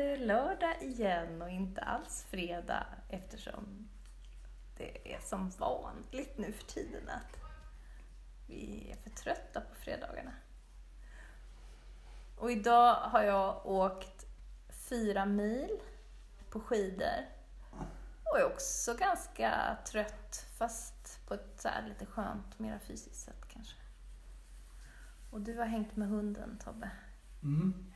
det lördag igen och inte alls fredag eftersom det är som vanligt nu för tiden att vi är för trötta på fredagarna. Och idag har jag åkt fyra mil på skidor och är också ganska trött fast på ett så här lite skönt, mera fysiskt sätt kanske. Och du har hängt med hunden Tobbe. Mm.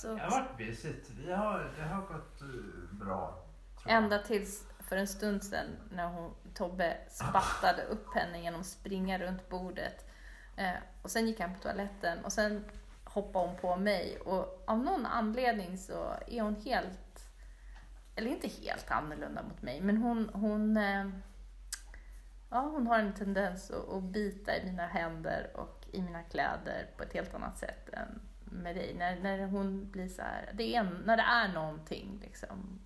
Så Det har varit busigt. Vi har, det har gått eh, bra. ända tills för en stund sedan när hon, Tobbe spattade upp henne genom att springa runt bordet. Eh, och sen gick han på toaletten och sen hoppade hon på mig och av någon anledning så är hon helt, eller inte helt annorlunda mot mig, men hon, hon, eh, ja, hon har en tendens att, att bita i mina händer och i mina kläder på ett helt annat sätt än med dig. När, när hon blir så här, det är när det är någonting liksom.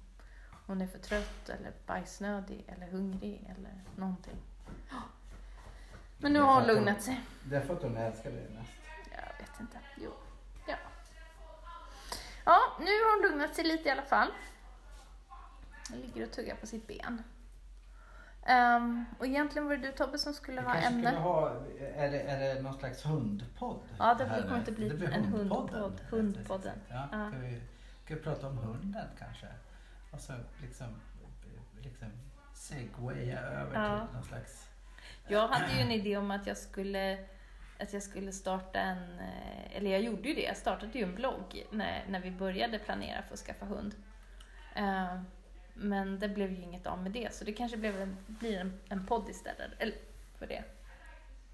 Hon är för trött eller bajsnödig eller hungrig eller någonting. Men nu har hon lugnat sig. Det är för att hon älskar dig mest. Jag vet inte. Jo. Ja. Ja, nu har hon lugnat sig lite i alla fall. Hon ligger och tuggar på sitt ben. Ehm, och egentligen var det du Tobbe som skulle ha ämne. skulle ha, är det, är det någon slags hundpodd? Ja, det här kommer inte bli Det en hundpodd. Hundpodden. Ja, Ja. Ska, vi, ska vi prata om hunden kanske? Och så liksom, liksom segwaya över Ja. till någon slags... Jag hade ju en idé om att jag skulle att jag skulle starta en, eh, eller jag gjorde ju det, jag startade ju en blogg när, när vi började planera för att skaffa hund. Eh, Men det blev ju inget av med det, så det kanske blev en, blir en, en podd istället, eller för det.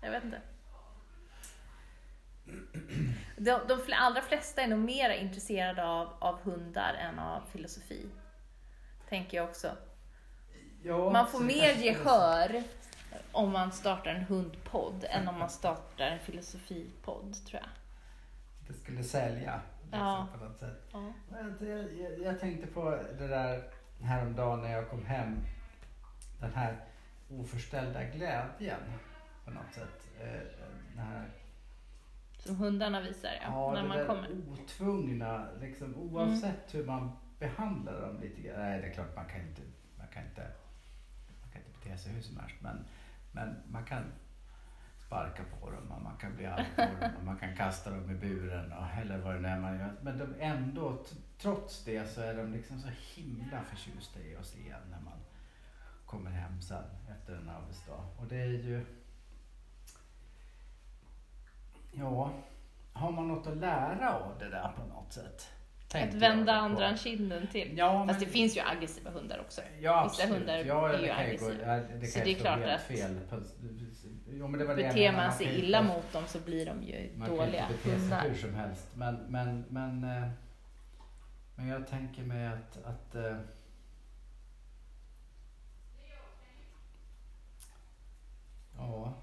Jag vet inte. De, de allra flesta är nog mer intresserade av, av hundar än av filosofi. Tänker jag också. Ja, Man får mer gehör om man startar en hundpodd än om man startar en filosofipodd, tror jag. Det skulle sälja liksom, Ja. på något sätt. Ja. Det- Jag, jag tänkte på det där häromdagen när jag kom hem. Den här oförställda glädjen på något sätt. Eh, Den här, Som hundarna visar, ja, när det man där kommer. Mm. otvungna, liksom, oavsett hur man behandlar dem lite grann. Nej, det är klart man kan inte, man kan inte, man kan inte bete sig hur som helst. Men, men man kan sparka på dem och man kan bli arg på dem och man kan kasta dem i buren och, eller vad det nu är man gör. Men de ändå, trots det så är de liksom så himla förtjusta i oss igen när man kommer hem sen efter en arbetsdag. Och det är ju... Ja, har man något att lära av det där på något sätt? Att vända andra kinden till. Ja, Fast men- det finns ju aggressiva hundar också. Ja, Vissa absolut. hundar ja, är det ju ju aggressiva. gå, ja, det Så det ju är klart att fel. Jo, men det var det Beter menade. man sig illa mot dem så blir de ju Man dåliga kan inte bete sig hur som helst. Men, men, men, eh, men jag tänker mig att, att eh, Ja,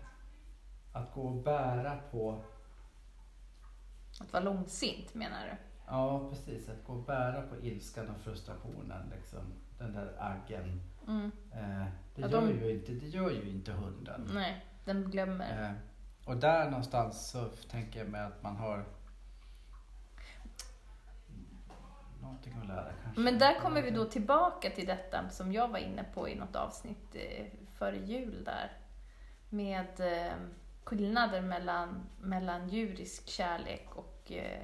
att gå och bära på Att vara långsint menar du? Ja, precis. Att gå och bära på ilskan och frustrationen. Liksom. Den där aggen. Mm. Eh, det, Ja, gör de- ju inte, det gör ju inte hunden. Nej, den glömmer. Eh, och där någonstans så tänker jag mig att man har någonting att lära kanske. Men där kommer vi då tillbaka till detta som jag var inne på i något avsnitt eh, före jul där. Med eh, skillnader mellan, mellan djurisk kärlek och eh,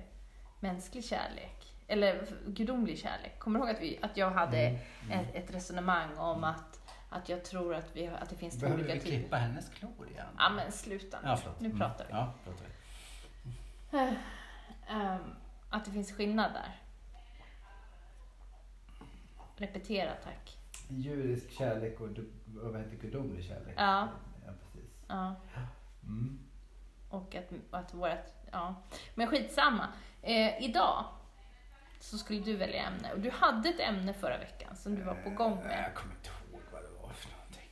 mänsklig kärlek. Eller gudomlig kärlek. Kommer du ihåg att, vi, att jag hade Mm, mm. ett, ett resonemang om att, att jag tror att, vi, att det finns två Behöver olika vi typer? klippa hennes klor igen? Ja men sluta nu. Ja. Nu Mm. pratar vi. Ja, pratar vi. Ehm, att det finns skillnad där. Repetera tack. Djurisk kärlek och, du- och vad heter gudomlig kärlek? Ja. ja precis. Ja. Mm. Och att, att vårat, ja. Men skitsamma. Eh, idag så skulle du välja ämne och du hade ett ämne förra veckan som du var på gång Eh, med. Jag kommer inte ihåg vad det var för någonting.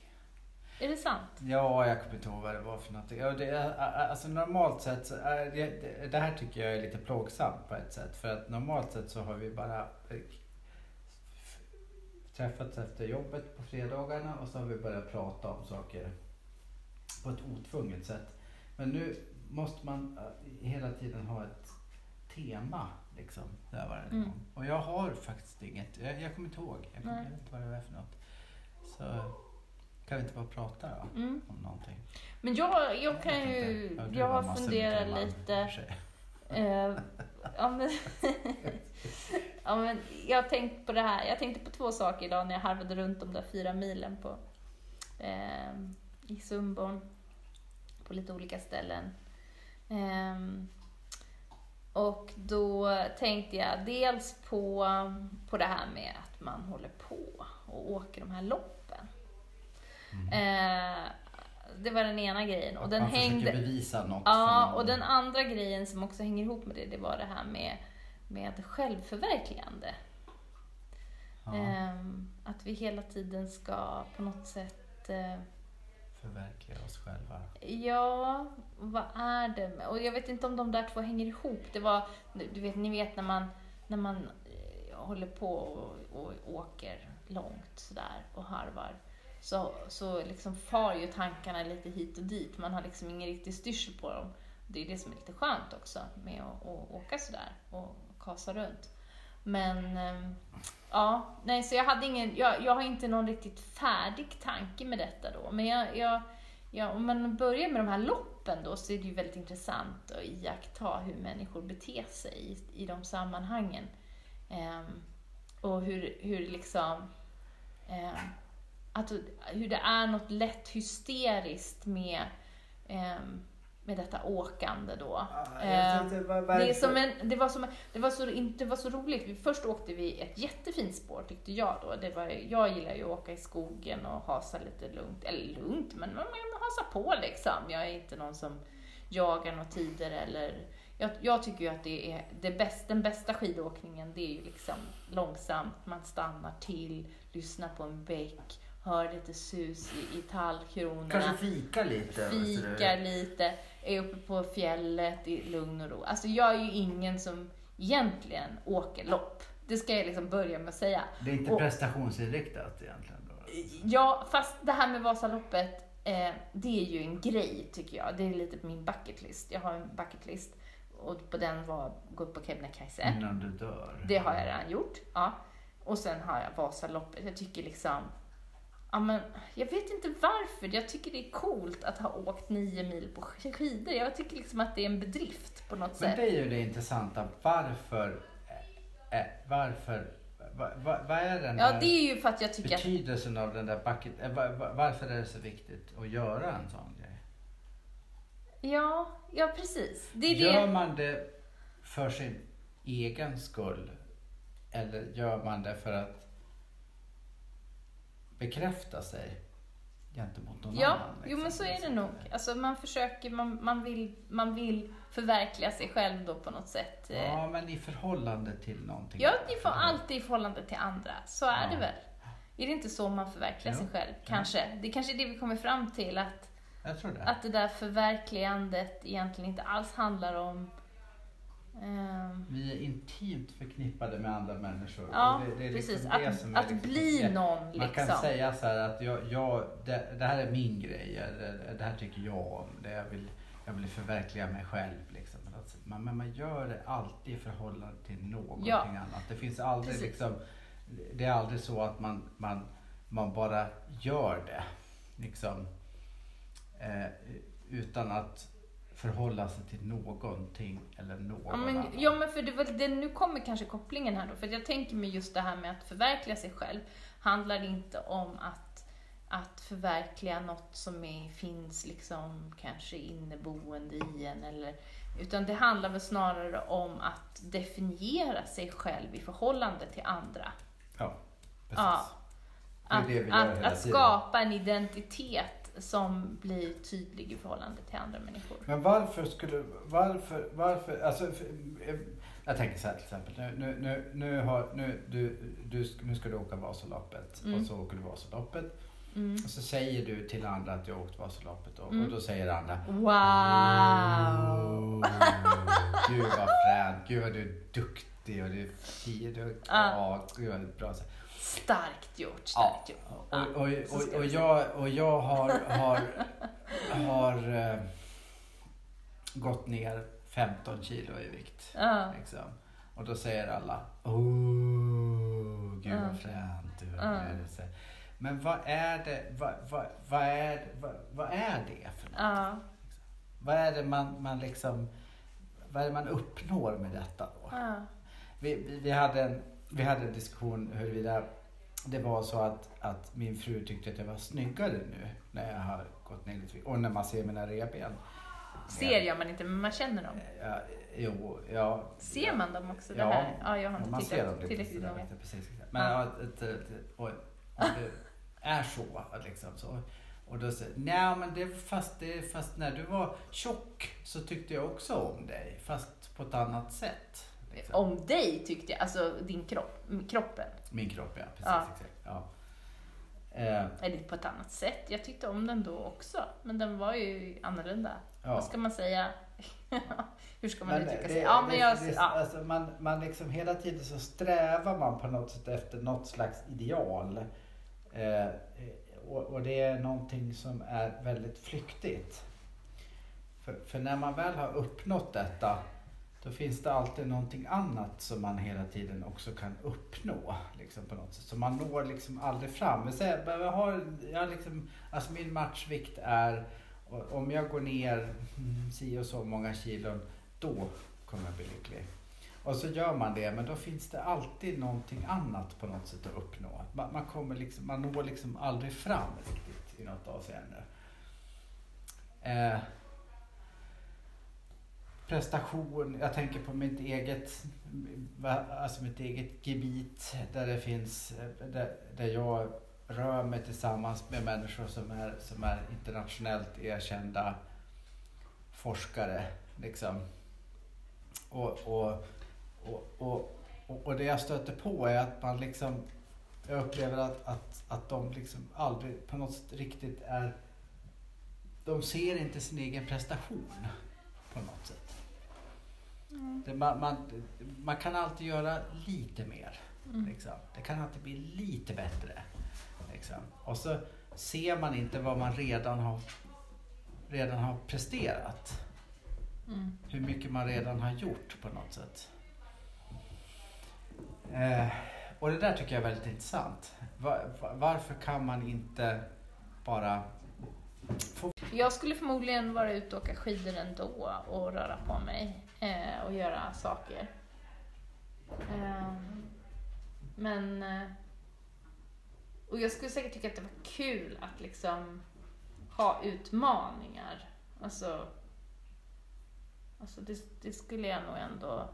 Är det sant? Ja, jag kommer inte ihåg vad det var för någonting. Ja, det alltså normalt sett så är det, det, här tycker jag är lite plågsamt på ett sätt. För att normalt sett så har vi bara eh, träffats efter jobbet på fredagarna och så har vi börjat prata om saker på ett otvunget sätt. Men nu måste man eh, hela tiden ha ett tema. Liksom, där varje Mm. gång. Och jag har faktiskt inget. Jag, jag kommer inte ihåg. Jag kommer jag vet inte vad det är för något. Så kan vi inte bara prata då, Mm. om någonting? Men jag, jag kan vet ju, jag med funderat lite. Eh, ja, men, ja, men jag har tänkt på det här. Jag tänkte på två saker idag när jag harvade runt de där fyra milen på, eh, i Sundborn. På lite olika ställen. Ehm, och då tänkte jag dels på, på det här med att man håller på och åker de här loppen. Mm. Eh, det var den ena grejen. Och den man hängde... bevisa något. Ja, och den andra grejen som också hänger ihop med det, det var det här med, med självförverkligande. ja, Ehm, att vi hela tiden ska på något sätt, eh, Förverkliga oss själva. ja, vad är det? med- Och jag vet inte om de där två hänger ihop. Det var, du vet, ni vet när man, när man eh, håller på och, och åker långt sådär och harvar. Så, så liksom far ju tankarna lite hit och dit. Man har liksom ingen riktig styrsel på dem. Det är det som är lite skönt också med att, att åka sådär och kasa runt. Men ehm, ja, nej så jag hade ingen, jag, jag har inte någon riktigt färdig tanke med detta då. Men jag, jag, jag, om man börjar med de här loppen då så är det ju väldigt intressant att iaktta hur människor beter sig i, i de sammanhangen. Ehm, och hur, hur liksom Eh, att, hur det är något lätt hysteriskt med, eh, med detta åkande då. Eh, det, är som en, det, var som, det, var så, in- det var så roligt. Först åkte vi ett jättefint spår tyckte jag då. Det var, jag gillar ju att åka i skogen och hasa lite lugnt. Eller lugnt, men man, man hasar på liksom. Jag är inte någon som jagar några tider eller... Jag, jag tycker ju att det är det bäst, den bästa skidåkningen, det är ju liksom långsamt. Man stannar till, lyssnar på en bäck, hör lite sus i, i tallkronorna Kanske fika lite. fikar lite, är uppe på fjället i lugn och ro. Alltså jag är ju ingen som egentligen åker lopp. Det ska jag liksom börja med att säga. Det är inte Och- prestationsinriktat egentligen. Då. Ja, fast det här med Vasaloppet, eh, det är ju en grej tycker jag. Det är lite på min bucket list. Jag har en bucket list och på den var gå upp på Kebnekaise. Innan du dör. Det har jag redan gjort. Ja. Och sen har jag Vasaloppet. Jag tycker liksom, ja men, jag vet inte varför. Jag tycker det är coolt att ha åkt nio mil på skidor. Jag tycker liksom att det är en bedrift på något Men sätt. det är ju det intressanta. Varför, eh, varför, vad va, vad är den Ja, är ju för att jag tycker att, betydelsen av den där bucket, va, va, varför är det så viktigt att göra en sån grej? ja, ja precis. Det är Gör det. man det för sin egen skull eller gör man det för att bekräfta sig gentemot någon Ja, annan? jo men så är det nog. Alltså man försöker, man, man, vill, man vill förverkliga sig själv då på något sätt. Eh, Ja, men i förhållande till någonting. Ja, det får alltid i förhållande till andra. Så är Ja. det väl? Är det inte så man förverkligar Jo. sig själv? Kanske. Det är kanske är det vi kommer fram till, att, det. att det där förverkligandet egentligen inte alls handlar om... ehm, Vi är intimt förknippade med andra människor. ja, det, det är liksom precis. det Att, som är att liksom- bli det- någon Man liksom. kan säga så här att jag, jag, det, det här är min grej, eller det här tycker jag om, det jag, vill, jag vill förverkliga mig själv. Liksom. Men, men man gör det alltid i förhållande till någonting Ja. annat. Det finns aldrig Precis. liksom, det är aldrig så att man, man, man bara gör det. Liksom, eh, utan att förhålla sig till någonting eller någon Ja men, annan. ja, men för det, var det, nu kommer kanske kopplingen här då. För jag tänker mig just det här med att förverkliga sig själv. Handlar inte om att, att förverkliga något som är, finns liksom kanske inneboende i en. Eller, utan det handlar väl snarare om att definiera sig själv i förhållande till andra. Ja, precis. Ja. Att, att, att skapa en identitet som blir tydlig i förhållande till andra människor. Men varför skulle, varför, varför, alltså, för, eh, jag tänker så här till exempel, nu, nu, nu, nu, har, nu, du, du, nu ska du åka Vasaloppet Mm. och så åker du Vasaloppet Mm. och så säger du till andra att du har åkt Vasaloppet och, Mm. och då säger andra Wow! "Oh, Gud vad fränt, gud vad du är duktig och du är fin, du Ja. ja, gud vad bra. Starkt gjort, Ja, starkt gjort. och, och, och, och, jag, och jag har, har, har eh, gått ner 15 kilo i vikt. Ja. Liksom. Och då säger alla, oh, gud Ja. vad fränt du Ja. är. Men vad är det, vad, vad, vad, är, vad, vad är det för något? Ja. Vad är det man, man liksom, vad är det man uppnår med detta då? Ja. Vi, vi, vi, hade en, vi hade en diskussion huruvida det var så att, att min fru tyckte att jag var snyggare nu när jag har gått ner lite. Och när man ser mina revben. Ser jag man inte, men man känner dem. Ja, jo, ja. Ser man dem också? Det Ja, här? ja jag har inte man ser dem lite tillräckligt noga. precis. Men Ja. och, om det är så liksom så. Och då säger nej men det fast, det fast när du var tjock så tyckte jag också om dig. Fast på ett annat sätt. Liksom. Om dig tyckte jag, alltså din kropp, kroppen. Min kropp ja, precis. Ja. Exakt. Ja. Eh, Eller på ett annat sätt. Jag tyckte om den då också. Men den var ju annorlunda. Ja. Vad ska man säga? Hur ska man Men uttrycka det- sig? Ja, men det- jag, det- ja. alltså man, man liksom hela tiden så strävar man på något sätt efter något slags ideal. Eh, och, och det är någonting som är väldigt flyktigt. För, för när man väl har uppnått detta då finns det alltid någonting annat som man hela tiden också kan uppnå. Liksom på något sätt. Så man når liksom aldrig fram. Men så här, jag har, jag liksom, alltså min matchvikt är, om jag går ner mm, si och så många kilon, då kommer jag bli lycklig. Och så gör man det, men då finns det alltid någonting annat på något sätt att uppnå. Man, man, kommer liksom, man når liksom aldrig fram riktigt i något avseende. Eh, prestation, jag tänker på mitt eget, alltså mitt eget gebit där det finns, där, där jag rör mig tillsammans med människor som är, som är internationellt erkända forskare. Liksom. Och, och, och, och, och, det jag stöter på är att man liksom, jag upplever att, att, att de liksom aldrig på något sätt riktigt är, de ser inte sin egen prestation på något sätt. Det, man, man, man kan alltid göra lite mer. Mm. Liksom. Det kan alltid bli lite bättre. Liksom. Och så ser man inte vad man redan har, redan har presterat. Mm. Hur mycket man redan har gjort på något sätt. Eh, och det där tycker jag är väldigt intressant. Va- va- varför kan man inte bara få... Jag skulle förmodligen vara ute och åka skidor ändå och röra på mig eh, och göra saker. Eh, men... Och jag skulle säkert tycka att det var kul att liksom ha utmaningar. Alltså, alltså det, det skulle jag nog ändå...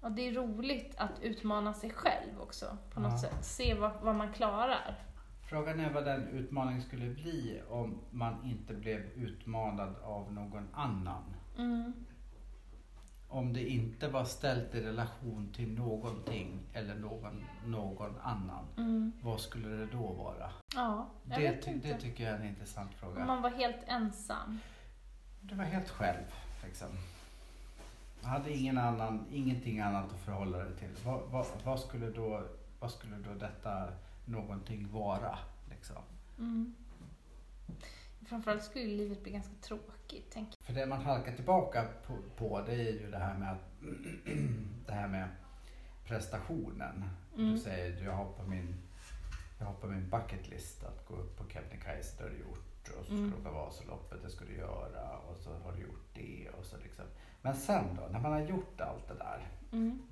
Ja, det är roligt att utmana sig själv också på något Ja. sätt. Se vad, vad man klarar. Frågan är vad den utmaningen skulle bli om man inte blev utmanad av någon annan. Mm. Om det inte var ställt i relation till någonting eller någon, någon annan. Mm. Vad skulle det då vara? Ja, jag Det, vet inte. det tycker jag är en intressant Om fråga. man var helt ensam. Du var helt själv. Liksom. Jag hade ingen annan, ingenting annat att förhålla dig till. Vad, vad, vad, skulle, då, vad skulle då detta någonting vara? Liksom? Mm. Framförallt skulle livet bli ganska tråkigt, tänker För det man halkar tillbaka på, på det är ju det här med, att, det här med prestationen. Mm. Du säger jag har på min jag har på min bucket list att gå upp på Kebnekaise, det har du gjort. Och så ska Mm. du åka Vasaloppet, det ska du göra. Och så har du gjort det. Och så liksom. Men sen då, när man har gjort allt det där. Mm.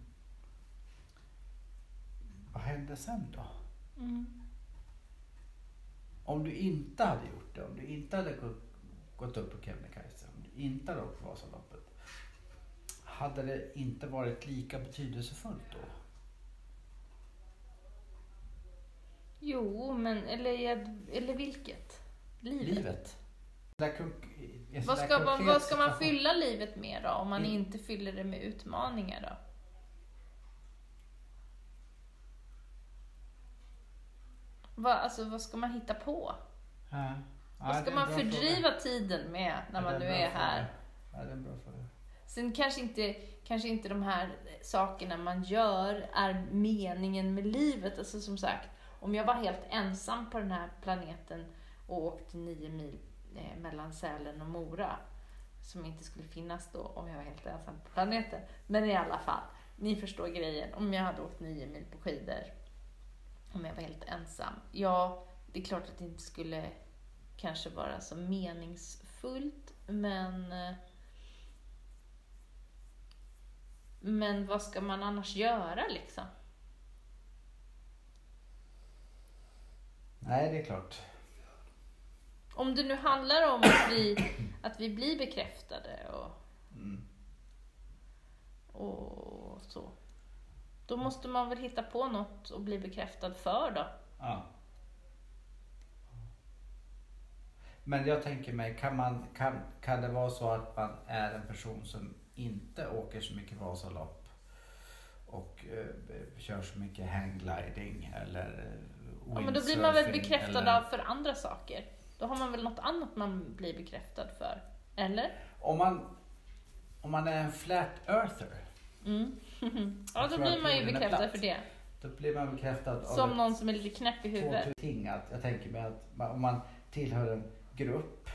Vad händer sen då? Mm. Om du inte hade gjort det, om du inte hade gått, upp på Kebnekaise, om du inte hade åkt Vasaloppet. Hade det inte varit lika betydelsefullt då? Jo, men eller, eller vilket? Livet. Livet. Vad ska, vad, ska man fylla livet med då, om man inte fyller det med utmaningar då? Vad, alltså, vad ska man hitta på? Ja. Ja, Vad ska man fördriva fråga. tiden med när man nu är här? fråga. Ja, det är en bra fråga. Sen kanske inte, kanske inte de här sakerna man gör är meningen med livet. Alltså som sagt, om jag var helt ensam på den här planeten och åkte nio mil eh, mellan Sälen och Mora. Som inte skulle finnas då om jag var helt ensam på planeten. Men i alla fall, ni förstår grejen. Om jag hade åkt nio mil på skidor, om jag var helt ensam. Ja, det är klart att det inte skulle kanske vara så meningsfullt, men eh, men vad ska man annars göra liksom? Nej, det är klart. Om det nu handlar om att vi, att vi blir bekräftade och, Mm. och så. Då måste man väl hitta på något att bli bekräftad för då. Ja. Men jag tänker mig, kan, man, kan, kan det vara så att man är en person som inte åker så mycket Vasalopp och eh, kör så mycket hanggliding eller eh, Ja, men då blir man väl bekräftad eller- av för andra saker. Då har man väl något annat man blir bekräftad för. Eller? Om man, om man är en flat earther, Mm. Ja, Jag då blir man ju bekräftad för det. då blir man bekräftad Som någon som är lite knäpp i huvudet. ting. Att jag tänker mig att man, om man tillhör en grupp,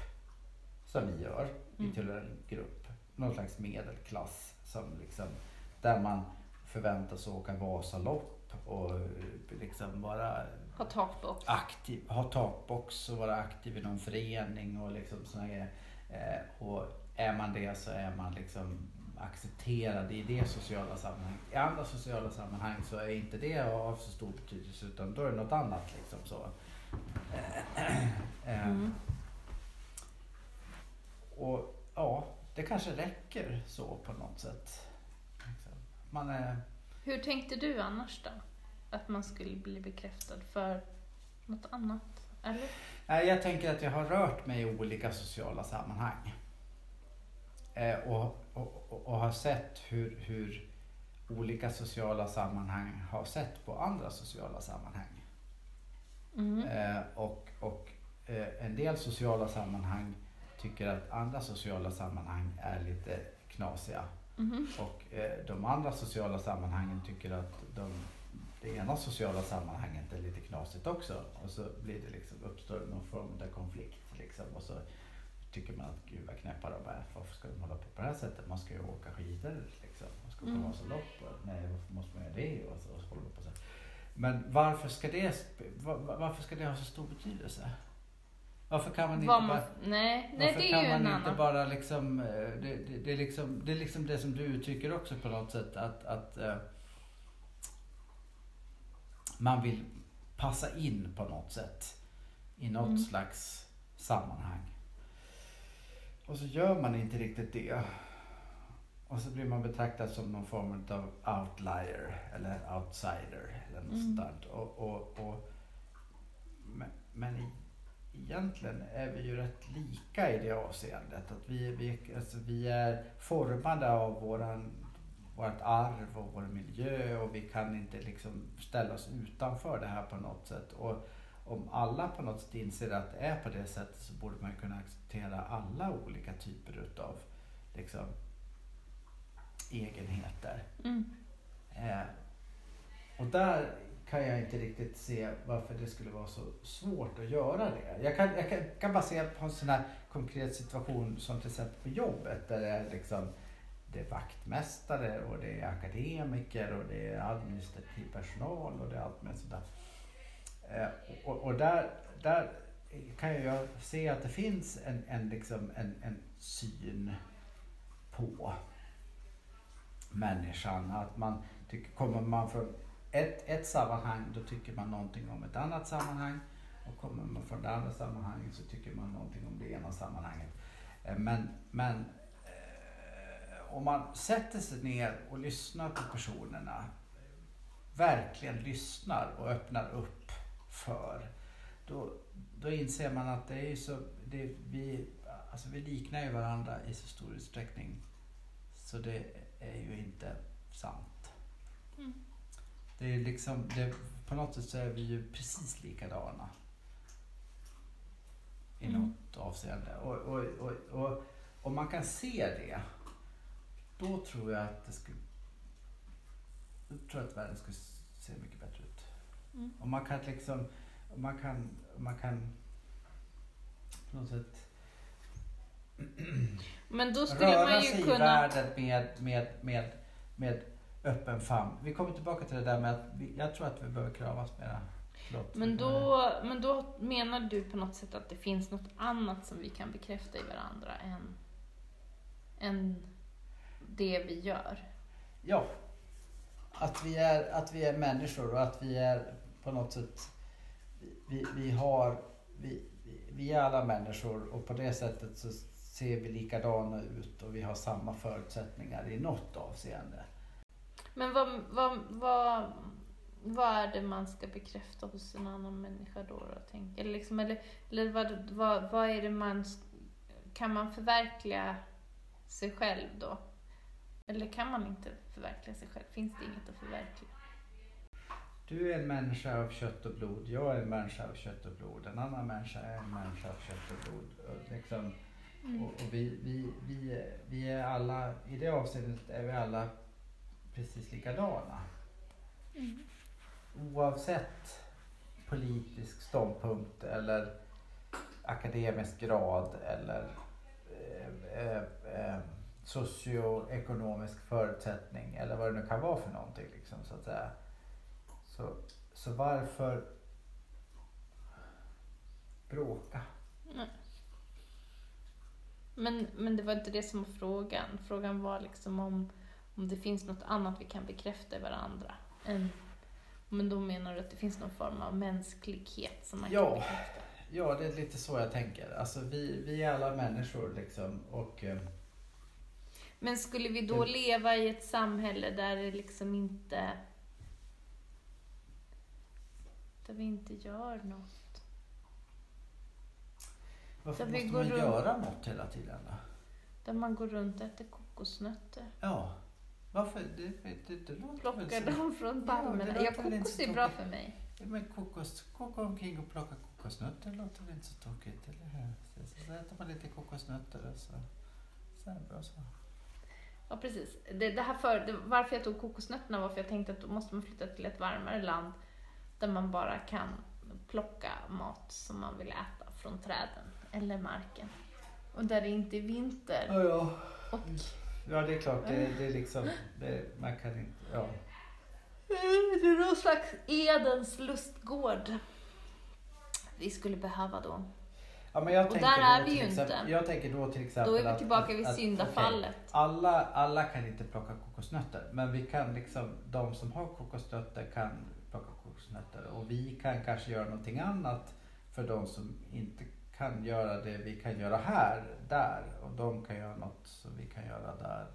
som vi gör, vi Mm. tillhör en grupp, någon slags medelklass, som liksom, där man förväntas åka Vasalopp och eh, liksom vara Ha takbox. aktiv, ha takbox och vara aktiv i någon förening och liksom såna grejer. Eh, och är man det så är man liksom accepterad i det sociala sammanhanget. I andra sociala sammanhang så är inte det av så stor betydelse utan då är det något annat liksom så. Eh, Mm. Och ja, det kanske räcker så på något sätt. Liksom. Man är, Hur tänkte du annars då? Att man skulle bli bekräftad för något annat? Eller? Jag tänker att jag har rört mig i olika sociala sammanhang. Eh, och, och, och, och har sett hur, hur olika sociala sammanhang har sett på andra sociala sammanhang. Mm. Eh, och och eh, en del sociala sammanhang tycker att andra sociala sammanhang är lite knasiga. Mhm. Och eh, de andra sociala sammanhangen tycker att de, det ena sociala sammanhanget är lite knasigt också. Och så blir det liksom, uppstår någon form av konflikt. Liksom. Och så tycker man att gud vad knäppa de är. Varför ska de hålla på på det här sättet? Man ska ju åka skidor. Liksom. Man ska åka Mm. Vasalopp. och Nej, varför måste man göra det? Och så, och så håller man på så. Men varför ska, det, sp- va- va- varför ska det ha så stor betydelse? Varför kan man inte man, bara... nej, nej, det är ju en annan. bara liksom, eh, det, det, det, är liksom, det är liksom det som du uttrycker också på något sätt att, att eh, man vill passa in på något sätt i något Mm. slags sammanhang. Och så gör man inte riktigt det. Och så blir man betraktad som någon form av outlier eller outsider. Eller något Mm. sånt. Och, och, och, men, egentligen är vi ju rätt lika i det avseendet. Att vi, vi, alltså vi är formade av våran, vårt arv och vår miljö och vi kan inte liksom ställa oss utanför det här på något sätt. Och om alla på något sätt inser att det är på det sättet så borde man kunna acceptera alla olika typer utav liksom, egenheter. Mm. Eh, och där kan jag inte riktigt se varför det skulle vara så svårt att göra det. Jag kan, jag kan, kan bara se på en sån här konkret situation som till exempel på jobbet där det är liksom det är vaktmästare och det är akademiker och det är administrativ personal och det är allt med sådär. Eh, och, och där, där kan jag se att det finns en, en, liksom en, en syn på människan. Att man tycker, kommer man från ett, ett sammanhang då tycker man någonting om ett annat sammanhang. Och kommer man från det andra sammanhanget så tycker man någonting om det ena sammanhanget. Eh, men, men eh, om man sätter sig ner och lyssnar på personerna, verkligen lyssnar och öppnar upp för, då, då inser man att det är ju så, det, vi, alltså vi liknar ju varandra i så stor utsträckning. Så det är ju inte sant. Mm. Det är liksom, det, på något sätt så är vi ju precis likadana. I Mm. något avseende. Och, och, och, och om man kan se det, då tror jag att det skulle, då tror jag att världen skulle se mycket bättre ut. Mm. Om man kan liksom, om man kan, man kan på något sätt Men då skulle röra man sig ju i kunna... världen med, med, med, med öppen famn. Vi kommer tillbaka till det där med att vi, jag tror att vi behöver kravas mera. Förlåt. Men då, men då menar du på något sätt att det finns något annat som vi kan bekräfta i varandra än, än det vi gör? Ja. Att vi, är, att vi är människor och att vi är på något sätt, vi, vi har, vi, vi- är alla människor och på det sättet så ser vi likadana ut och vi har samma förutsättningar i något avseende. Men vad, vad, vad, vad är det man ska bekräfta hos en annan människa då? då tänk? Eller, liksom, eller, eller vad, vad, vad är det man... Kan man förverkliga sig själv då? Eller kan man inte förverkliga sig själv? Finns det inget att förverkliga? Du är en människa av kött och blod, jag är en människa av kött och blod, en annan människa är en människa av kött och blod. Och, liksom, och, och vi, vi, vi, vi är alla, i det avseendet är vi alla precis likadana. Oavsett politisk ståndpunkt eller akademisk grad eller eh, eh, eh, socioekonomisk förutsättning eller vad det nu kan vara för någonting. Liksom, så, att säga. Så, så varför bråka? Men, men det var inte det som var frågan. Frågan var liksom om, om det finns något annat vi kan bekräfta i varandra. Än, men då menar du att det finns någon form av mänsklighet som man Ja. kan bekräfta? Ja, det är lite så jag tänker. Alltså vi, vi är alla människor liksom och eh, Men skulle vi då Mm. leva i ett samhälle där det liksom inte... Där vi inte gör något? varför vi måste går man runt- göra något hela tiden då? Där man går runt och äter kokosnötter. Ja, varför? Det, det, det låter Plockar dem från Ja, palmerna. Ja, inte kokos är bra för mig. Men kokos, gå omkring och plocka kokosnötter låter väl inte så tokigt, eller hur? Så, så äter man lite kokosnötter och så. Så är det bra så. Ja, precis. Det, det här för, det, varför jag tog kokosnötterna var för jag tänkte att då måste man flytta till ett varmare land där man bara kan plocka mat som man vill äta från träden eller marken. Och där det inte är vinter. Ja, ja. Och Ja, det är klart. Det, det är liksom, det, man kan inte, ja. det är någon slags Edens lustgård vi skulle behöva då. Ja, men jag Och där är vi ju exempel, inte. Jag tänker då till exempel Då är vi tillbaka att- vid syndafallet. okej, alla, alla kan inte plocka kokosnötter, men vi kan liksom, de som har kokosnötter kan plocka och vi kan kanske göra någonting annat för de som inte kan göra det vi kan göra här, där och de kan göra något som vi kan göra där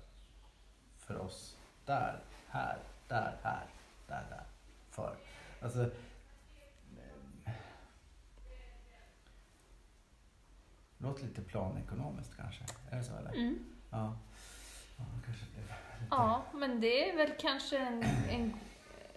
för oss, där, här, där, här, där, där, för. Alltså, eh, Låter lite planekonomiskt kanske. Är det så eller? Mm. Ja. ja kanske lite... Ja, men det är väl kanske en, en,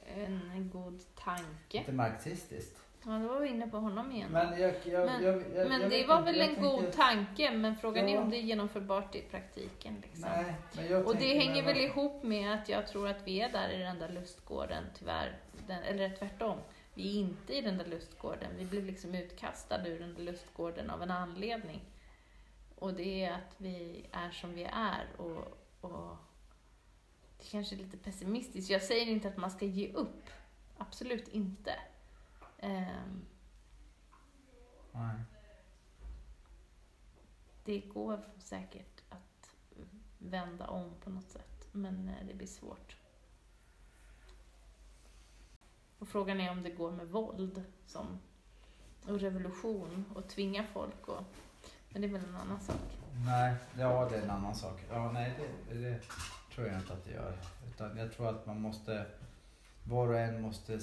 en, god tanke. Lite marxistiskt. Ja, då var vi inne på honom igen. Men, jag, jag, Men- jag, Men det var väl en tänkte- god tanke, men frågan är Ja. om det är genomförbart i praktiken. Liksom. Nej, Och det tänker hänger väl varför- ihop med att jag tror att vi är där i den där lustgården, tyvärr. Den, eller tvärtom. Vi är inte i den där lustgården. Vi blev liksom utkastade ur den där lustgården av en anledning. Och det är att vi är som vi är. Och, och det kanske är lite pessimistiskt. Jag säger inte att man ska ge upp. Absolut inte. Ehm, Nej. det går säkert att vända om på något sätt, men eh, det blir svårt. Och frågan är om det går med våld som, och revolution och tvinga folk. Och, men det är väl en annan sak. Nej, ja det är en annan sak. Ja, nej, det, det tror jag inte att det gör. Utan jag tror att man måste, var och en måste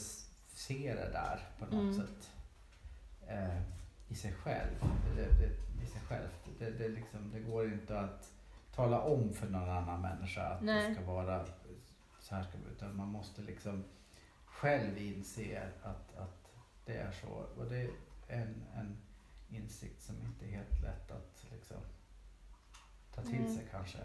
se det där på något Mm. sätt. Eh, I sig själv. Det, det, I sig självt. Det, det, liksom, det går inte att tala om för någon annan människa att Nej. det ska vara så här. Ska det, utan man måste liksom själv inse att, att det är så. Och det är en, en insikt som inte är helt lätt att liksom ta till Mm. sig kanske.